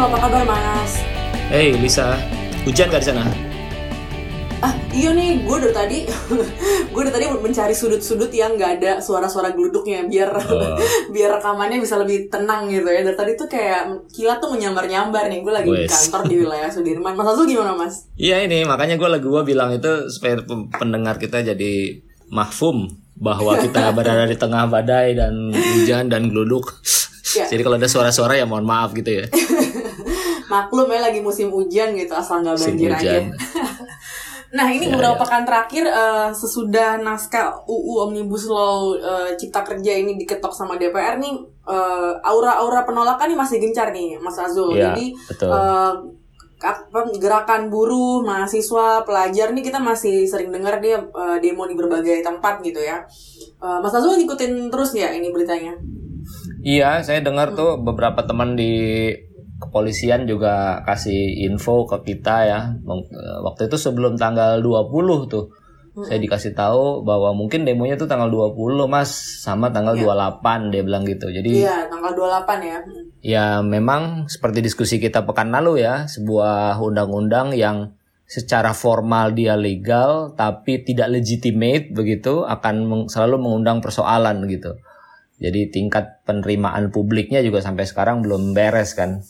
Apa kabar Mas? Hey Lisa, hujan gak di sana? Ah iya nih, gue dari tadi gue dari tadi mencari sudut-sudut yang nggak ada suara-suara geluduknya biar Oh. biar rekamannya bisa lebih tenang gitu ya. Dari tadi tuh kayak kilat tuh menyambar-nyambar nih. Gue lagi di Wes. kantor di wilayah Sudirman. Mas Azul gimana Mas? Iya ini makanya gue lagi gue bilang itu supaya pendengar kita jadi mahfum bahwa kita berada di tengah badai dan hujan dan geluduk. Ya. Jadi kalau ada suara-suara ya mohon maaf gitu ya. Maklum ya lagi musim hujan gitu, asal nggak banjir aja. Nah ini Ya, beberapa ya. pekan terakhir eh, sesudah naskah UU Omnibus Law eh, Cipta Kerja ini diketok sama DPR nih eh, aura-aura penolakan nih masih gencar nih Mas Azul. Iya, Jadi betul. eh, apa, gerakan buruh, mahasiswa, pelajar nih kita masih sering dengar dia eh, demo di berbagai tempat gitu ya. Eh, Mas Azul ngikutin terus ya ini beritanya? Iya, saya dengar tuh beberapa teman di kepolisian juga kasih info ke kita ya. Waktu itu sebelum tanggal 20 tuh. Saya dikasih tahu bahwa mungkin demonya tuh tanggal 20 Mas sama tanggal 28 dia bilang gitu. Jadi Iya tanggal 28 ya. Ya memang seperti diskusi kita pekan lalu ya, sebuah undang-undang yang secara formal dia legal tapi tidak legitimate begitu akan meng- selalu mengundang persoalan gitu. Jadi tingkat penerimaan publiknya juga sampai sekarang belum beres kan.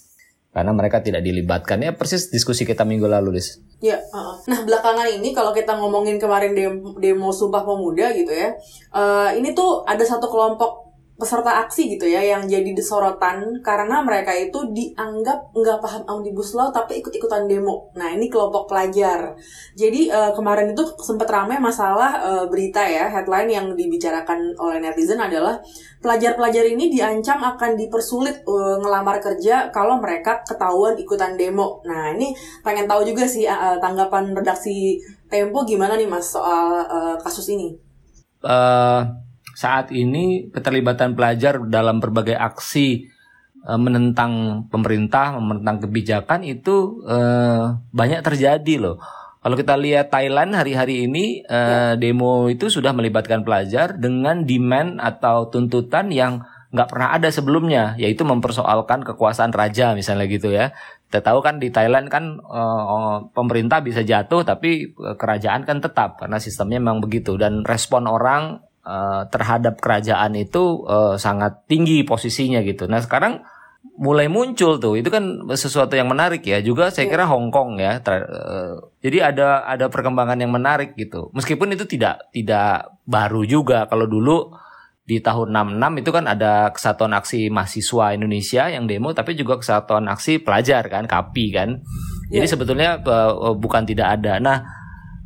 Karena mereka tidak dilibatkan. Ya persis diskusi kita minggu lalu, Lis. Ya, heeh. nah belakangan ini kalau kita ngomongin kemarin demo, demo Sumpah Pemuda gitu ya, eh, ini tuh ada satu kelompok peserta aksi gitu ya yang jadi disorotan karena mereka itu dianggap nggak paham omnibus law tapi ikut-ikutan demo. Nah ini kelompok pelajar. Jadi eh, kemarin itu sempat ramai masalah eh, berita ya headline yang dibicarakan oleh netizen adalah pelajar-pelajar ini diancam akan dipersulit eh, ngelamar kerja kalau mereka ketahuan ikutan demo. Nah ini pengen tahu juga sih uh, tanggapan redaksi Tempo gimana nih mas soal uh, kasus ini? eh saat ini keterlibatan pelajar dalam berbagai aksi eh, menentang pemerintah, menentang kebijakan itu eh, banyak terjadi loh. Kalau kita lihat Thailand hari-hari ini eh, demo itu sudah melibatkan pelajar dengan demand atau tuntutan yang nggak pernah ada sebelumnya, yaitu mempersoalkan kekuasaan raja misalnya gitu ya. Kita tahu kan di Thailand kan eh, pemerintah bisa jatuh tapi kerajaan kan tetap karena sistemnya memang begitu dan respon orang eh, terhadap kerajaan itu eh, sangat tinggi posisinya gitu. Nah sekarang mulai muncul tuh itu kan sesuatu yang menarik ya. Juga saya kira Hong Kong ya Ter- eh, jadi ada ada perkembangan yang menarik gitu. Meskipun itu tidak tidak baru juga. Kalau dulu di tahun 66 itu kan ada kesatuan aksi mahasiswa Indonesia yang demo tapi juga kesatuan aksi pelajar kan KAPI kan. Jadi Iya. sebetulnya eh, bukan tidak ada. Nah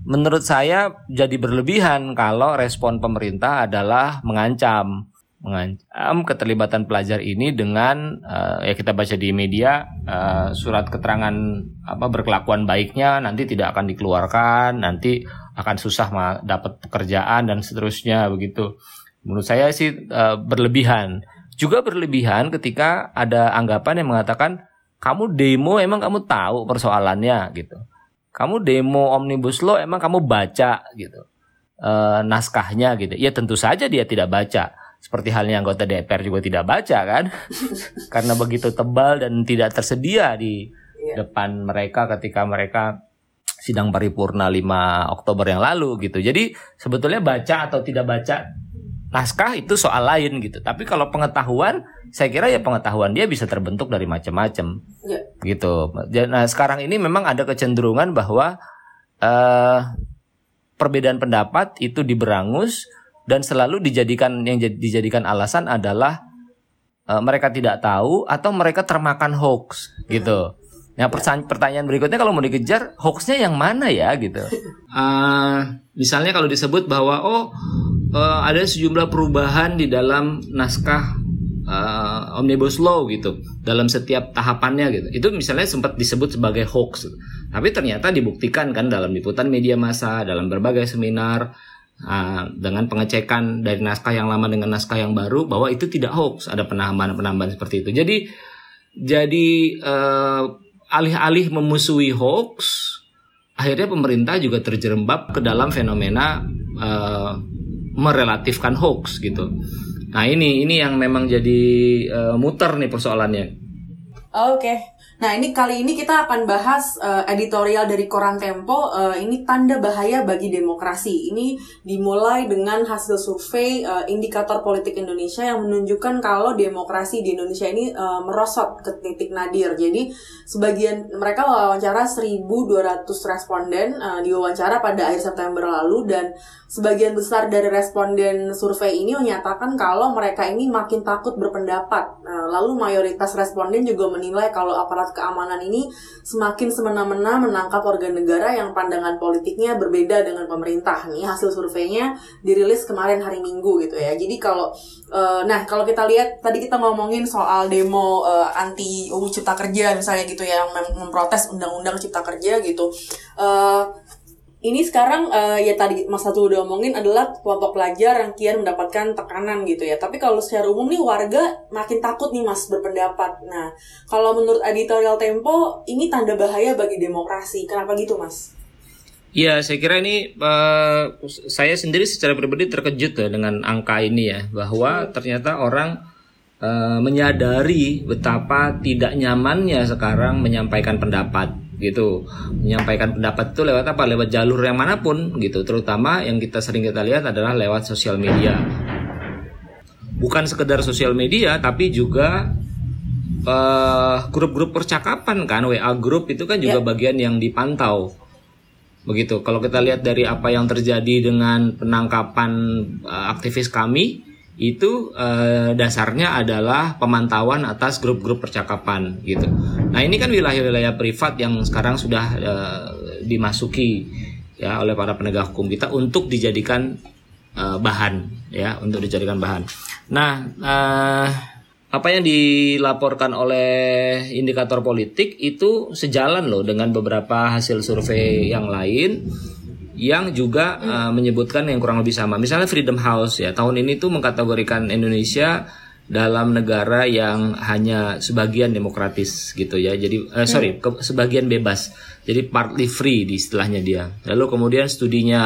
menurut saya jadi berlebihan kalau respon pemerintah adalah mengancam. Mengancam keterlibatan pelajar ini dengan eh, ya kita baca di media eh, surat keterangan apa berkelakuan baiknya nanti tidak akan dikeluarkan nanti akan susah dapat pekerjaan dan seterusnya begitu. Menurut saya sih eh, berlebihan. Juga berlebihan ketika ada anggapan yang mengatakan kamu demo emang kamu tahu persoalannya gitu kamu demo omnibus law emang kamu baca gitu eh, naskahnya gitu. Ya tentu saja dia tidak baca. Seperti halnya anggota DPR juga tidak baca kan? Karena begitu tebal dan tidak tersedia di Iya. depan mereka ketika mereka sidang paripurna 5 Oktober yang lalu gitu. Jadi sebetulnya baca atau tidak baca naskah itu soal lain gitu tapi kalau pengetahuan saya kira ya pengetahuan dia bisa terbentuk dari macam-macam Ya. gitu nah sekarang ini memang ada kecenderungan bahwa eh perbedaan pendapat itu diberangus dan selalu dijadikan yang jadi- dijadikan alasan adalah eh, mereka tidak tahu atau mereka termakan hoax gitu. Nah pertanyaan berikutnya kalau mau dikejar hoaxnya yang mana ya gitu. Ah, misalnya kalau disebut bahwa oh eh, ada sejumlah perubahan di dalam naskah eh, omnibus law gitu dalam setiap tahapannya gitu. Itu misalnya sempat disebut sebagai hoax. Tapi ternyata dibuktikan kan dalam liputan media massa, dalam berbagai seminar ah, dengan pengecekan dari naskah yang lama dengan naskah yang baru bahwa itu tidak hoax, ada penambahan-penambahan seperti itu. Jadi jadi eh, alih-alih memusuhi hoax, akhirnya pemerintah juga terjerembab ke dalam fenomena eh, merelatifkan hoax gitu. Nah ini ini yang memang jadi eh, muter nih persoalannya. Oke. Nah, ini kali ini kita akan bahas uh, editorial dari Koran Tempo. Uh, ini tanda bahaya bagi demokrasi. Ini dimulai dengan hasil survei uh, indikator politik Indonesia yang menunjukkan kalau demokrasi di Indonesia ini uh, merosot ke titik nadir. Jadi, sebagian mereka wawancara 1.200 responden uh, diwawancara pada akhir September lalu dan sebagian besar dari responden survei ini menyatakan kalau mereka ini makin takut berpendapat. Uh, lalu mayoritas responden juga menilai kalau aparat keamanan ini semakin semena-mena menangkap warga negara yang pandangan politiknya berbeda dengan pemerintah. Nih hasil surveinya dirilis kemarin hari Minggu gitu ya. Jadi kalau uh, nah kalau kita lihat tadi kita ngomongin soal demo uh, anti UU Cipta Kerja misalnya gitu ya yang memprotes undang-undang Cipta Kerja gitu. Uh, ini sekarang uh, ya tadi Mas Satu udah omongin adalah kelompok pelajar yang kian mendapatkan tekanan gitu ya. Tapi kalau secara umum nih warga makin takut nih Mas berpendapat. Nah, kalau menurut editorial Tempo ini tanda bahaya bagi demokrasi. Kenapa gitu Mas? Iya, saya kira ini uh, saya sendiri secara pribadi terkejut ya dengan angka ini ya bahwa hmm. ternyata orang uh, menyadari betapa tidak nyamannya sekarang menyampaikan pendapat gitu. Menyampaikan pendapat itu lewat apa? Lewat jalur yang mana pun gitu. Terutama yang kita sering kita lihat adalah lewat sosial media. Bukan sekedar sosial media tapi juga uh, grup-grup percakapan kan. WA grup itu kan juga yeah. bagian yang dipantau. Begitu. Kalau kita lihat dari apa yang terjadi dengan penangkapan uh, aktivis kami itu eh, dasarnya adalah pemantauan atas grup-grup percakapan gitu. Nah ini kan wilayah-wilayah privat yang sekarang sudah eh, dimasuki ya oleh para penegak hukum kita untuk dijadikan eh, bahan ya untuk dijadikan bahan. Nah eh, apa yang dilaporkan oleh indikator politik itu sejalan loh dengan beberapa hasil survei yang lain yang juga hmm. uh, menyebutkan yang kurang lebih sama. Misalnya Freedom House ya tahun ini tuh mengkategorikan Indonesia dalam negara yang hanya sebagian demokratis gitu ya. Jadi uh, sorry ke, sebagian bebas. Jadi partly free di istilahnya dia. Lalu kemudian studinya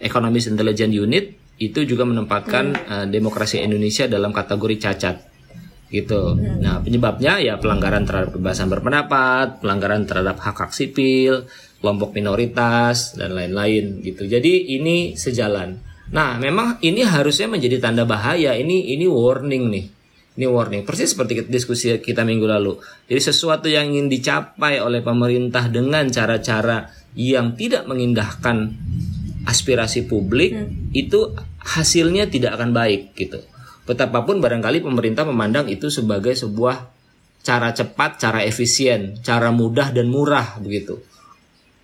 Economist Intelligence Unit itu juga menempatkan hmm. uh, demokrasi Indonesia dalam kategori cacat gitu. Hmm. Nah penyebabnya ya pelanggaran terhadap kebebasan berpendapat, pelanggaran terhadap hak hak sipil, kelompok minoritas dan lain-lain gitu. Jadi ini sejalan. Nah, memang ini harusnya menjadi tanda bahaya. Ini ini warning nih. Ini warning. Persis seperti diskusi kita minggu lalu. Jadi sesuatu yang ingin dicapai oleh pemerintah dengan cara-cara yang tidak mengindahkan aspirasi publik hmm. itu hasilnya tidak akan baik gitu. Betapapun barangkali pemerintah memandang itu sebagai sebuah cara cepat, cara efisien, cara mudah dan murah begitu.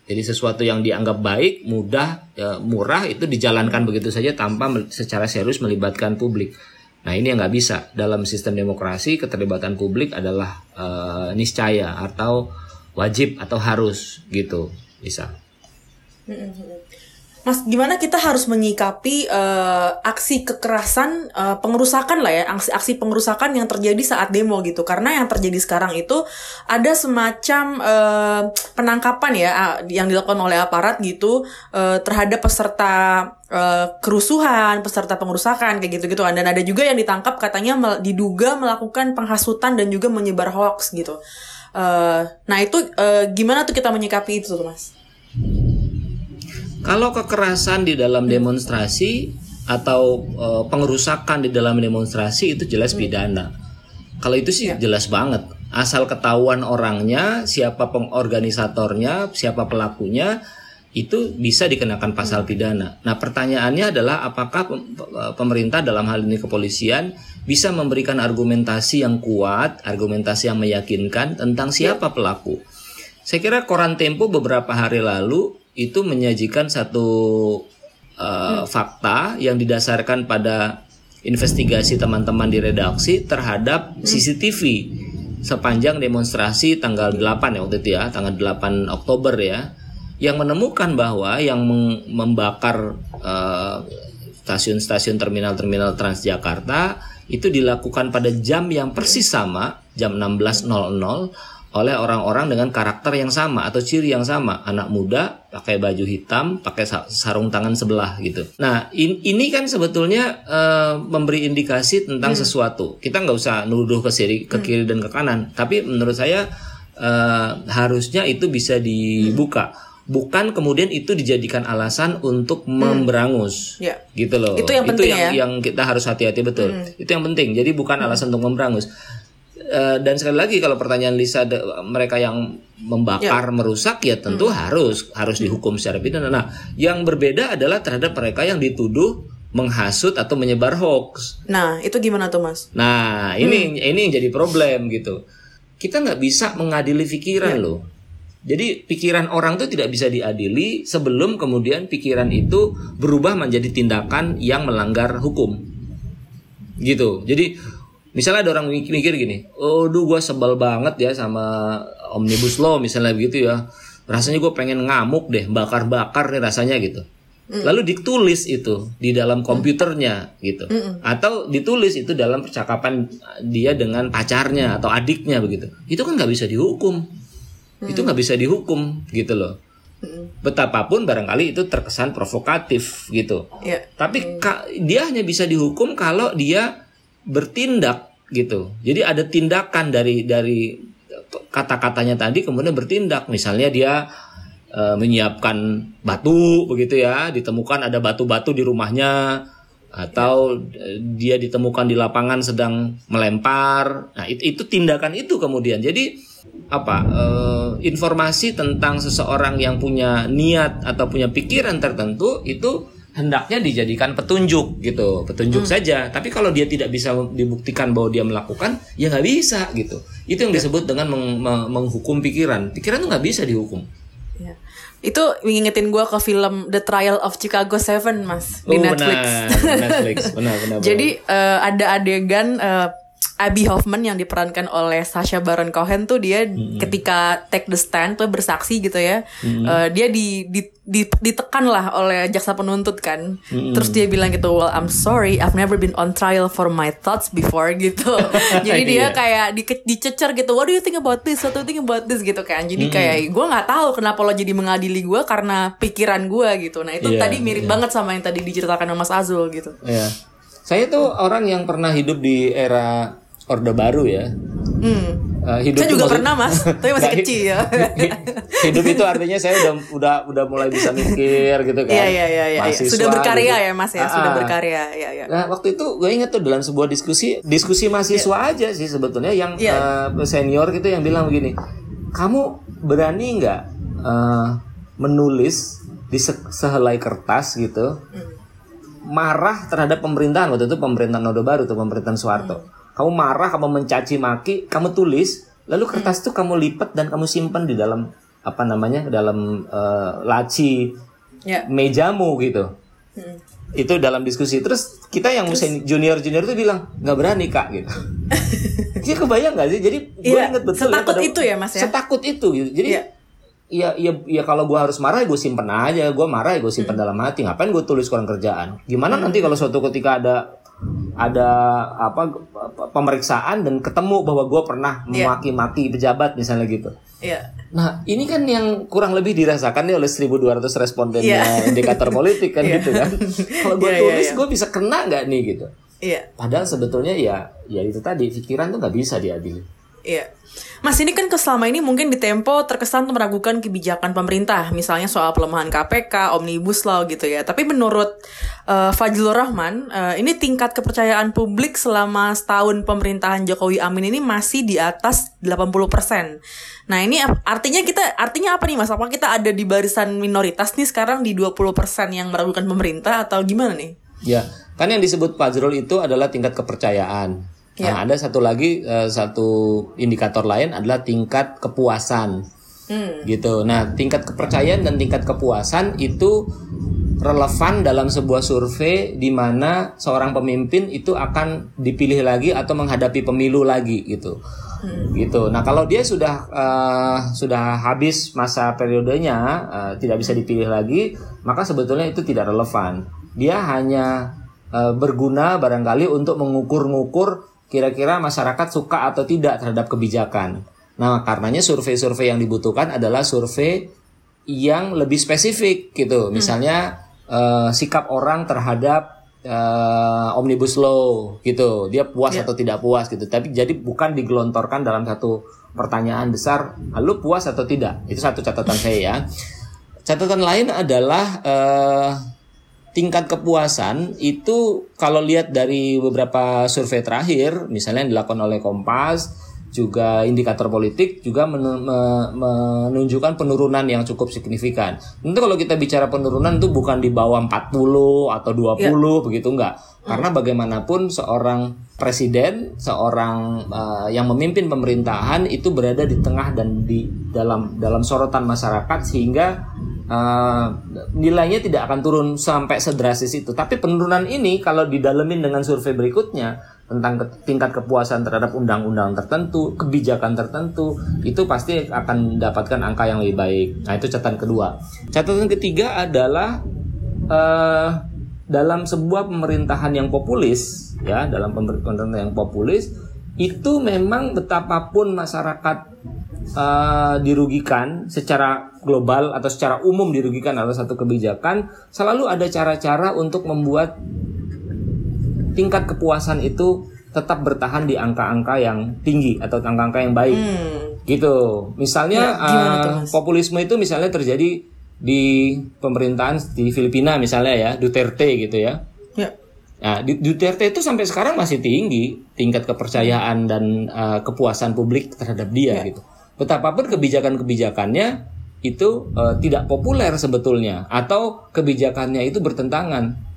Jadi sesuatu yang dianggap baik, mudah, ya, murah itu dijalankan begitu saja tanpa secara serius melibatkan publik. Nah ini yang nggak bisa dalam sistem demokrasi keterlibatan publik adalah uh, niscaya atau wajib atau harus gitu bisa. Mas, gimana kita harus menyikapi uh, aksi kekerasan uh, pengerusakan lah ya, aksi, aksi pengerusakan yang terjadi saat demo gitu. Karena yang terjadi sekarang itu ada semacam uh, penangkapan ya yang dilakukan oleh aparat gitu uh, terhadap peserta uh, kerusuhan, peserta pengerusakan kayak gitu-gitu. Dan ada juga yang ditangkap katanya mel diduga melakukan penghasutan dan juga menyebar hoax gitu. Uh, nah itu uh, gimana tuh kita menyikapi itu tuh, Mas? Kalau kekerasan di dalam demonstrasi atau uh, pengerusakan di dalam demonstrasi itu jelas pidana. Kalau itu sih ya. jelas banget. Asal ketahuan orangnya, siapa pengorganisatornya, siapa pelakunya, itu bisa dikenakan pasal hmm. pidana. Nah, pertanyaannya adalah apakah eh, pemerintah dalam hal ini kepolisian bisa memberikan argumentasi yang kuat, argumentasi yang meyakinkan tentang siapa ya. pelaku. Saya kira koran Tempo beberapa hari lalu itu menyajikan satu uh, hmm. fakta yang didasarkan pada investigasi teman-teman di redaksi terhadap hmm. CCTV sepanjang demonstrasi tanggal 8 ya waktu itu ya, tanggal 8 Oktober ya, yang menemukan bahwa yang membakar uh, stasiun-stasiun terminal-terminal Transjakarta itu dilakukan pada jam yang persis sama, jam 16.00 oleh orang-orang dengan karakter yang sama atau ciri yang sama. Anak muda pakai baju hitam, pakai sarung tangan sebelah gitu. Nah, in, ini kan sebetulnya uh, memberi indikasi tentang hmm. sesuatu. Kita nggak usah nuduh ke kiri, ke kiri dan ke kanan, tapi menurut saya uh, harusnya itu bisa dibuka. Bukan kemudian itu dijadikan alasan untuk hmm. memberangus, ya. gitu loh. Itu yang penting itu yang, ya. yang kita harus hati-hati betul. Hmm. Itu yang penting. Jadi bukan hmm. alasan untuk memberangus Eh, dan sekali lagi kalau pertanyaan Lisa de, mereka yang membakar ya. merusak ya tentu hmm. harus harus dihukum secara pidana. Nah, yang berbeda adalah terhadap mereka yang dituduh menghasut atau menyebar hoax. Nah, itu gimana tuh, Mas? Nah, ini hmm. ini yang jadi problem gitu. Kita nggak bisa mengadili pikiran ya. loh. Jadi pikiran orang tuh tidak bisa diadili sebelum kemudian pikiran itu berubah menjadi tindakan yang melanggar hukum. Gitu. Jadi misalnya ada orang mikir gini, oh duh gue sebel banget ya sama omnibus law misalnya begitu ya, rasanya gue pengen ngamuk deh, bakar-bakar nih rasanya gitu. Mm. Lalu ditulis itu di dalam komputernya gitu, mm atau ditulis itu dalam percakapan dia dengan pacarnya atau adiknya begitu. Itu kan nggak bisa dihukum, itu nggak bisa dihukum gitu loh. Betapapun barangkali itu terkesan provokatif gitu. Yeah. Tapi mm. dia hanya bisa dihukum kalau dia bertindak gitu. Jadi ada tindakan dari dari kata-katanya tadi kemudian bertindak. Misalnya dia e, menyiapkan batu begitu ya, ditemukan ada batu-batu di rumahnya atau ya. dia ditemukan di lapangan sedang melempar. Nah, itu, itu tindakan itu kemudian. Jadi apa e, informasi tentang seseorang yang punya niat atau punya pikiran tertentu itu hendaknya dijadikan petunjuk gitu petunjuk hmm. saja. Tapi kalau dia tidak bisa dibuktikan bahwa dia melakukan ya nggak bisa gitu. Itu yang ya. disebut dengan meng meng menghukum pikiran. Pikiran tuh nggak bisa dihukum. Ya. itu ngingetin gue ke film The Trial of Chicago Seven mas di oh, Netflix. benar, Netflix. Benar benar, jadi uh, ada adegan uh, Abby Hoffman yang diperankan oleh Sasha Baron Cohen tuh dia mm-hmm. ketika take the stand tuh bersaksi gitu ya mm-hmm. uh, dia di, di, di ditekan lah oleh jaksa penuntut kan mm-hmm. terus dia bilang gitu well I'm sorry I've never been on trial for my thoughts before gitu jadi dia iya. kayak di, dicecer gitu what do you think about this what do you think about this gitu kan jadi mm-hmm. kayak gue nggak tahu kenapa lo jadi mengadili gue karena pikiran gue gitu nah itu yeah, tadi mirip yeah. banget sama yang tadi diceritakan sama Mas Azul gitu yeah. saya tuh orang yang pernah hidup di era Orde Baru ya. Hmm. Uh, hidup saya juga maksud, pernah mas, tapi masih kecil ya. hidup itu artinya saya udah udah udah mulai bisa mikir gitu kan. Iya iya iya. iya. Sudah berkarya gitu. ya mas ya, ah, sudah ah. berkarya. Ya, ya. Nah waktu itu gue inget tuh dalam sebuah diskusi diskusi mahasiswa ya. aja sih sebetulnya yang ya. uh, senior gitu yang bilang begini, kamu berani nggak uh, menulis di se sehelai kertas gitu, hmm. marah terhadap pemerintahan waktu itu pemerintahan Orde Baru tuh pemerintahan Soeharto. Hmm kamu marah, kamu mencaci maki, kamu tulis, lalu kertas itu kamu lipat dan kamu simpan di dalam apa namanya dalam uh, laci yeah. mejamu gitu. Hmm. Itu dalam diskusi. Terus kita yang Terus, junior junior itu bilang nggak berani kak gitu. Dia kebayang nggak sih? Jadi gue yeah, inget betul. Ya setakut ya, itu ya mas ya. Setakut itu gitu. Jadi yeah. Iya, iya, iya kalau gue harus marah, ya gue simpen aja. Gue marah, ya gue simpen hmm. dalam hati. Ngapain gue tulis kurang kerjaan? Gimana hmm. nanti kalau suatu ketika ada ada apa pemeriksaan dan ketemu bahwa gue pernah iya. memaki-maki pejabat misalnya gitu. Yeah. Nah ini kan yang kurang lebih dirasakan nih oleh 1.200 respondennya yeah. indikator politik kan yeah. gitu kan. Kalau gue yeah, iya, tulis yeah, yeah. gue bisa kena nggak nih gitu. Yeah. Padahal sebetulnya ya ya itu tadi pikiran tuh nggak bisa diadili. Iya. Mas ini kan selama ini mungkin di Tempo terkesan meragukan kebijakan pemerintah, misalnya soal pelemahan KPK, omnibus law gitu ya. Tapi menurut uh, Fajrul Rahman, uh, ini tingkat kepercayaan publik selama setahun pemerintahan Jokowi Amin ini masih di atas 80%. Nah ini artinya kita artinya apa nih Mas? Apa kita ada di barisan minoritas nih sekarang di 20% yang meragukan pemerintah atau gimana nih? Ya, kan yang disebut Fajrul itu adalah tingkat kepercayaan. Ya. Nah, ada satu lagi uh, satu indikator lain adalah tingkat kepuasan. Hmm. Gitu. Nah, tingkat kepercayaan dan tingkat kepuasan itu relevan dalam sebuah survei di mana seorang pemimpin itu akan dipilih lagi atau menghadapi pemilu lagi gitu. Hmm. Gitu. Nah, kalau dia sudah uh, sudah habis masa periodenya, uh, tidak bisa dipilih lagi, maka sebetulnya itu tidak relevan. Dia hanya uh, berguna barangkali untuk mengukur-ngukur kira-kira masyarakat suka atau tidak terhadap kebijakan. Nah, karenanya survei-survei yang dibutuhkan adalah survei yang lebih spesifik gitu. Misalnya eh, sikap orang terhadap eh, omnibus law gitu. Dia puas atau tidak puas gitu. Tapi jadi bukan digelontorkan dalam satu pertanyaan besar, lu puas atau tidak? Itu satu catatan saya ya. Catatan lain adalah eh, tingkat kepuasan itu kalau lihat dari beberapa survei terakhir, misalnya yang dilakukan oleh Kompas, juga indikator politik juga men- me- menunjukkan penurunan yang cukup signifikan. Tentu kalau kita bicara penurunan itu bukan di bawah 40 atau 20 begitu enggak. Karena bagaimanapun seorang presiden, seorang eh, yang memimpin pemerintahan itu berada di tengah dan di dalam dalam sorotan masyarakat sehingga eh, nilainya tidak akan turun sampai sedrastis itu. Tapi penurunan ini kalau didalemin dengan survei berikutnya tentang tingkat kepuasan terhadap undang-undang tertentu, kebijakan tertentu, itu pasti akan mendapatkan angka yang lebih baik. Nah, itu catatan kedua. Catatan ketiga adalah eh, dalam sebuah pemerintahan yang populis, ya, dalam pemerintahan yang populis, itu memang betapapun masyarakat eh, dirugikan secara global atau secara umum dirugikan oleh satu kebijakan, selalu ada cara-cara untuk membuat tingkat kepuasan itu tetap bertahan di angka-angka yang tinggi atau angka-angka yang baik Hmm. gitu. Misalnya Ya, eh, populisme itu misalnya terjadi di pemerintahan di Filipina misalnya ya, Duterte gitu ya. Ya. Nah, Duterte itu sampai sekarang masih tinggi tingkat kepercayaan dan eh, kepuasan publik terhadap dia Ya. gitu. Betapapun kebijakan-kebijakannya itu eh, tidak populer sebetulnya atau kebijakannya itu bertentangan.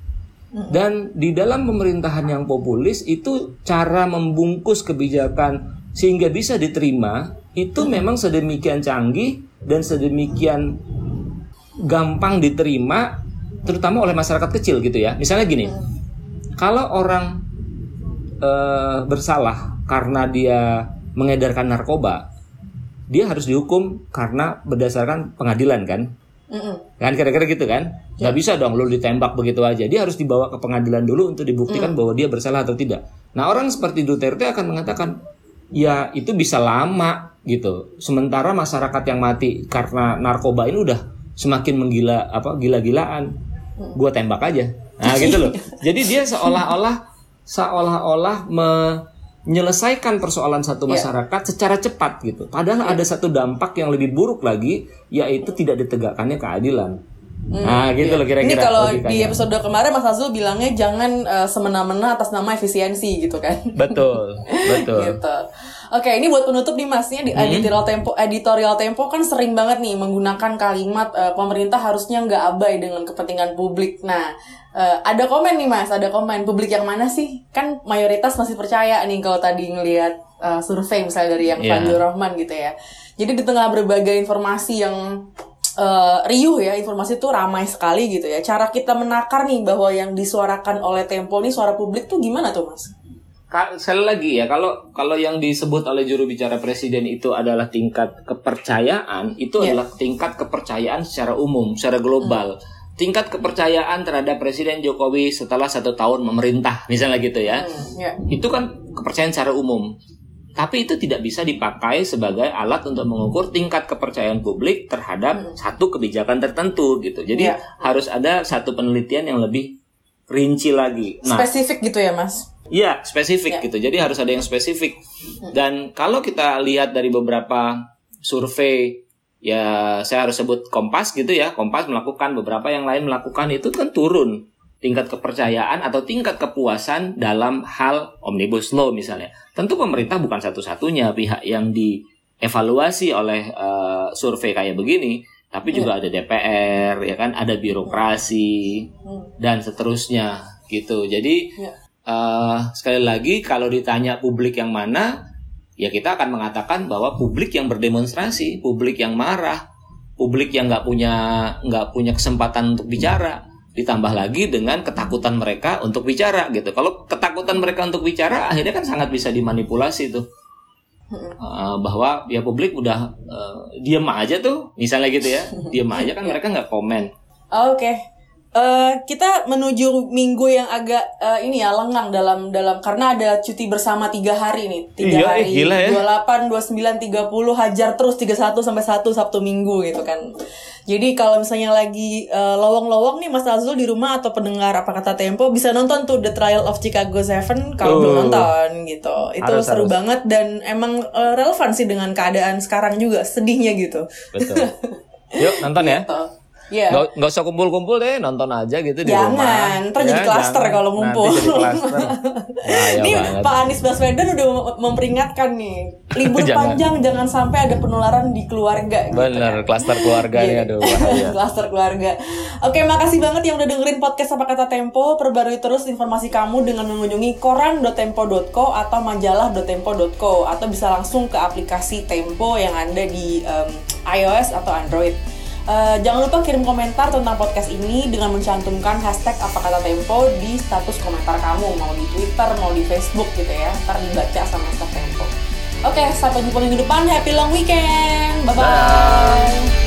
Dan di dalam pemerintahan yang populis itu cara membungkus kebijakan sehingga bisa diterima itu memang sedemikian canggih dan sedemikian gampang diterima terutama oleh masyarakat kecil gitu ya. Misalnya gini, kalau orang eh, bersalah karena dia mengedarkan narkoba, dia harus dihukum karena berdasarkan pengadilan kan? Mm-mm. Kan kira-kira gitu kan? Nggak bisa dong lu ditembak begitu aja. Dia harus dibawa ke pengadilan dulu untuk dibuktikan bahwa dia bersalah atau tidak. Nah, orang seperti Duterte akan mengatakan, "Ya, itu bisa lama." gitu. Sementara masyarakat yang mati karena narkoba ini udah semakin menggila apa gila-gilaan. Gua tembak aja. Nah, gitu loh. Jadi dia seolah-olah seolah-olah menyelesaikan persoalan satu masyarakat secara cepat gitu. Padahal ada satu dampak yang lebih buruk lagi yaitu tidak ditegakkannya keadilan. nah, gitu loh kira-kira. Ini kalau logikanya. di episode kemarin Mas Azul bilangnya jangan eh, semena-mena atas nama efisiensi gitu kan. betul, betul. gitu. Oke, ini buat penutup nih Masnya di Hmm. editorial Tempo editorial Tempo kan sering banget nih menggunakan kalimat eh, pemerintah harusnya nggak abai dengan kepentingan publik. Nah, eh, ada komen nih Mas, ada komen publik yang mana sih? Kan mayoritas masih percaya nih kalau tadi ngelihat eh, survei misalnya dari yang Iya. Fadlur Rahman gitu ya. Jadi di tengah berbagai informasi yang eh, riuh ya, informasi itu ramai sekali gitu ya. Cara kita menakar nih bahwa yang disuarakan oleh Tempo nih suara publik tuh gimana tuh Mas? Ka- sekali lagi ya kalau kalau yang disebut oleh juru bicara presiden itu adalah tingkat kepercayaan itu Iya. adalah tingkat kepercayaan secara umum secara global tingkat kepercayaan terhadap presiden Jokowi setelah satu tahun memerintah misalnya gitu ya Hmm, ya. itu kan kepercayaan secara umum tapi itu tidak bisa dipakai sebagai alat untuk mengukur tingkat kepercayaan publik terhadap satu kebijakan tertentu gitu jadi Iya. harus ada satu penelitian yang lebih rinci lagi nah Spesifik gitu ya Mas? Iya, spesifik Ya. gitu. Jadi harus ada yang spesifik. Dan kalau kita lihat dari beberapa survei ya saya harus sebut Kompas gitu ya. Kompas melakukan beberapa yang lain melakukan itu kan turun tingkat kepercayaan atau tingkat kepuasan dalam hal omnibus law misalnya. Tentu pemerintah bukan satu-satunya pihak yang dievaluasi oleh eh, survei kayak begini, tapi juga ada DPR ya kan, ada birokrasi Hmm. dan seterusnya gitu. Jadi eh, sekali lagi kalau ditanya publik yang mana, ya kita akan mengatakan bahwa publik yang berdemonstrasi, publik yang marah, publik yang nggak punya nggak punya kesempatan untuk bicara, ditambah lagi dengan ketakutan mereka untuk bicara gitu. Kalau ketakutan mereka untuk bicara, akhirnya kan sangat bisa dimanipulasi tuh. Eh, bahwa ya publik udah eh, diam aja tuh, misalnya gitu ya, diam aja kan mereka nggak komen. Oke. Uh, kita menuju minggu yang agak uh, ini ya lengang dalam dalam karena ada cuti bersama tiga hari nih tiga Iya, eh, hari gila ya. 28, 29, 30 hajar terus 31 sampai 1 Sabtu Minggu gitu kan. Jadi kalau misalnya lagi uh, lowong-lowong nih Mas Azul di rumah atau pendengar apa kata Tempo bisa nonton tuh The Trial of Chicago Seven kalau Uh. belum nonton gitu. Itu Harus, seru harus. banget dan emang uh, relevan sih dengan keadaan sekarang juga sedihnya gitu. Betul. Yuk nonton ya. Gitu. Iya. Nggak, nggak usah kumpul-kumpul deh, nonton aja gitu di rumah. Jangan, ntar jadi Ya, klaster jangan. kalau ngumpul. Nanti jadi klaster. Bahaya Ini banget. Pak Anies Baswedan udah mem- memperingatkan nih libur Jangan. panjang jangan sampai ada penularan di keluarga. gitu Bener, kan. klaster keluarga nih, Iya. aduh bahaya. Klaster keluarga. Oke, makasih banget yang udah dengerin podcast apa kata Tempo. Perbarui terus informasi kamu dengan mengunjungi koran.tempo.co atau majalah.tempo.co atau bisa langsung ke aplikasi Tempo yang ada di em, iOS atau Android. Eh, jangan lupa kirim komentar tentang podcast ini dengan mencantumkan hashtag apa kata Tempo di status komentar kamu. Mau di Twitter mau di Facebook gitu ya. Ntar dibaca sama staff Tempo. Oke sampai jumpa minggu depan. Happy long weekend. Bye bye.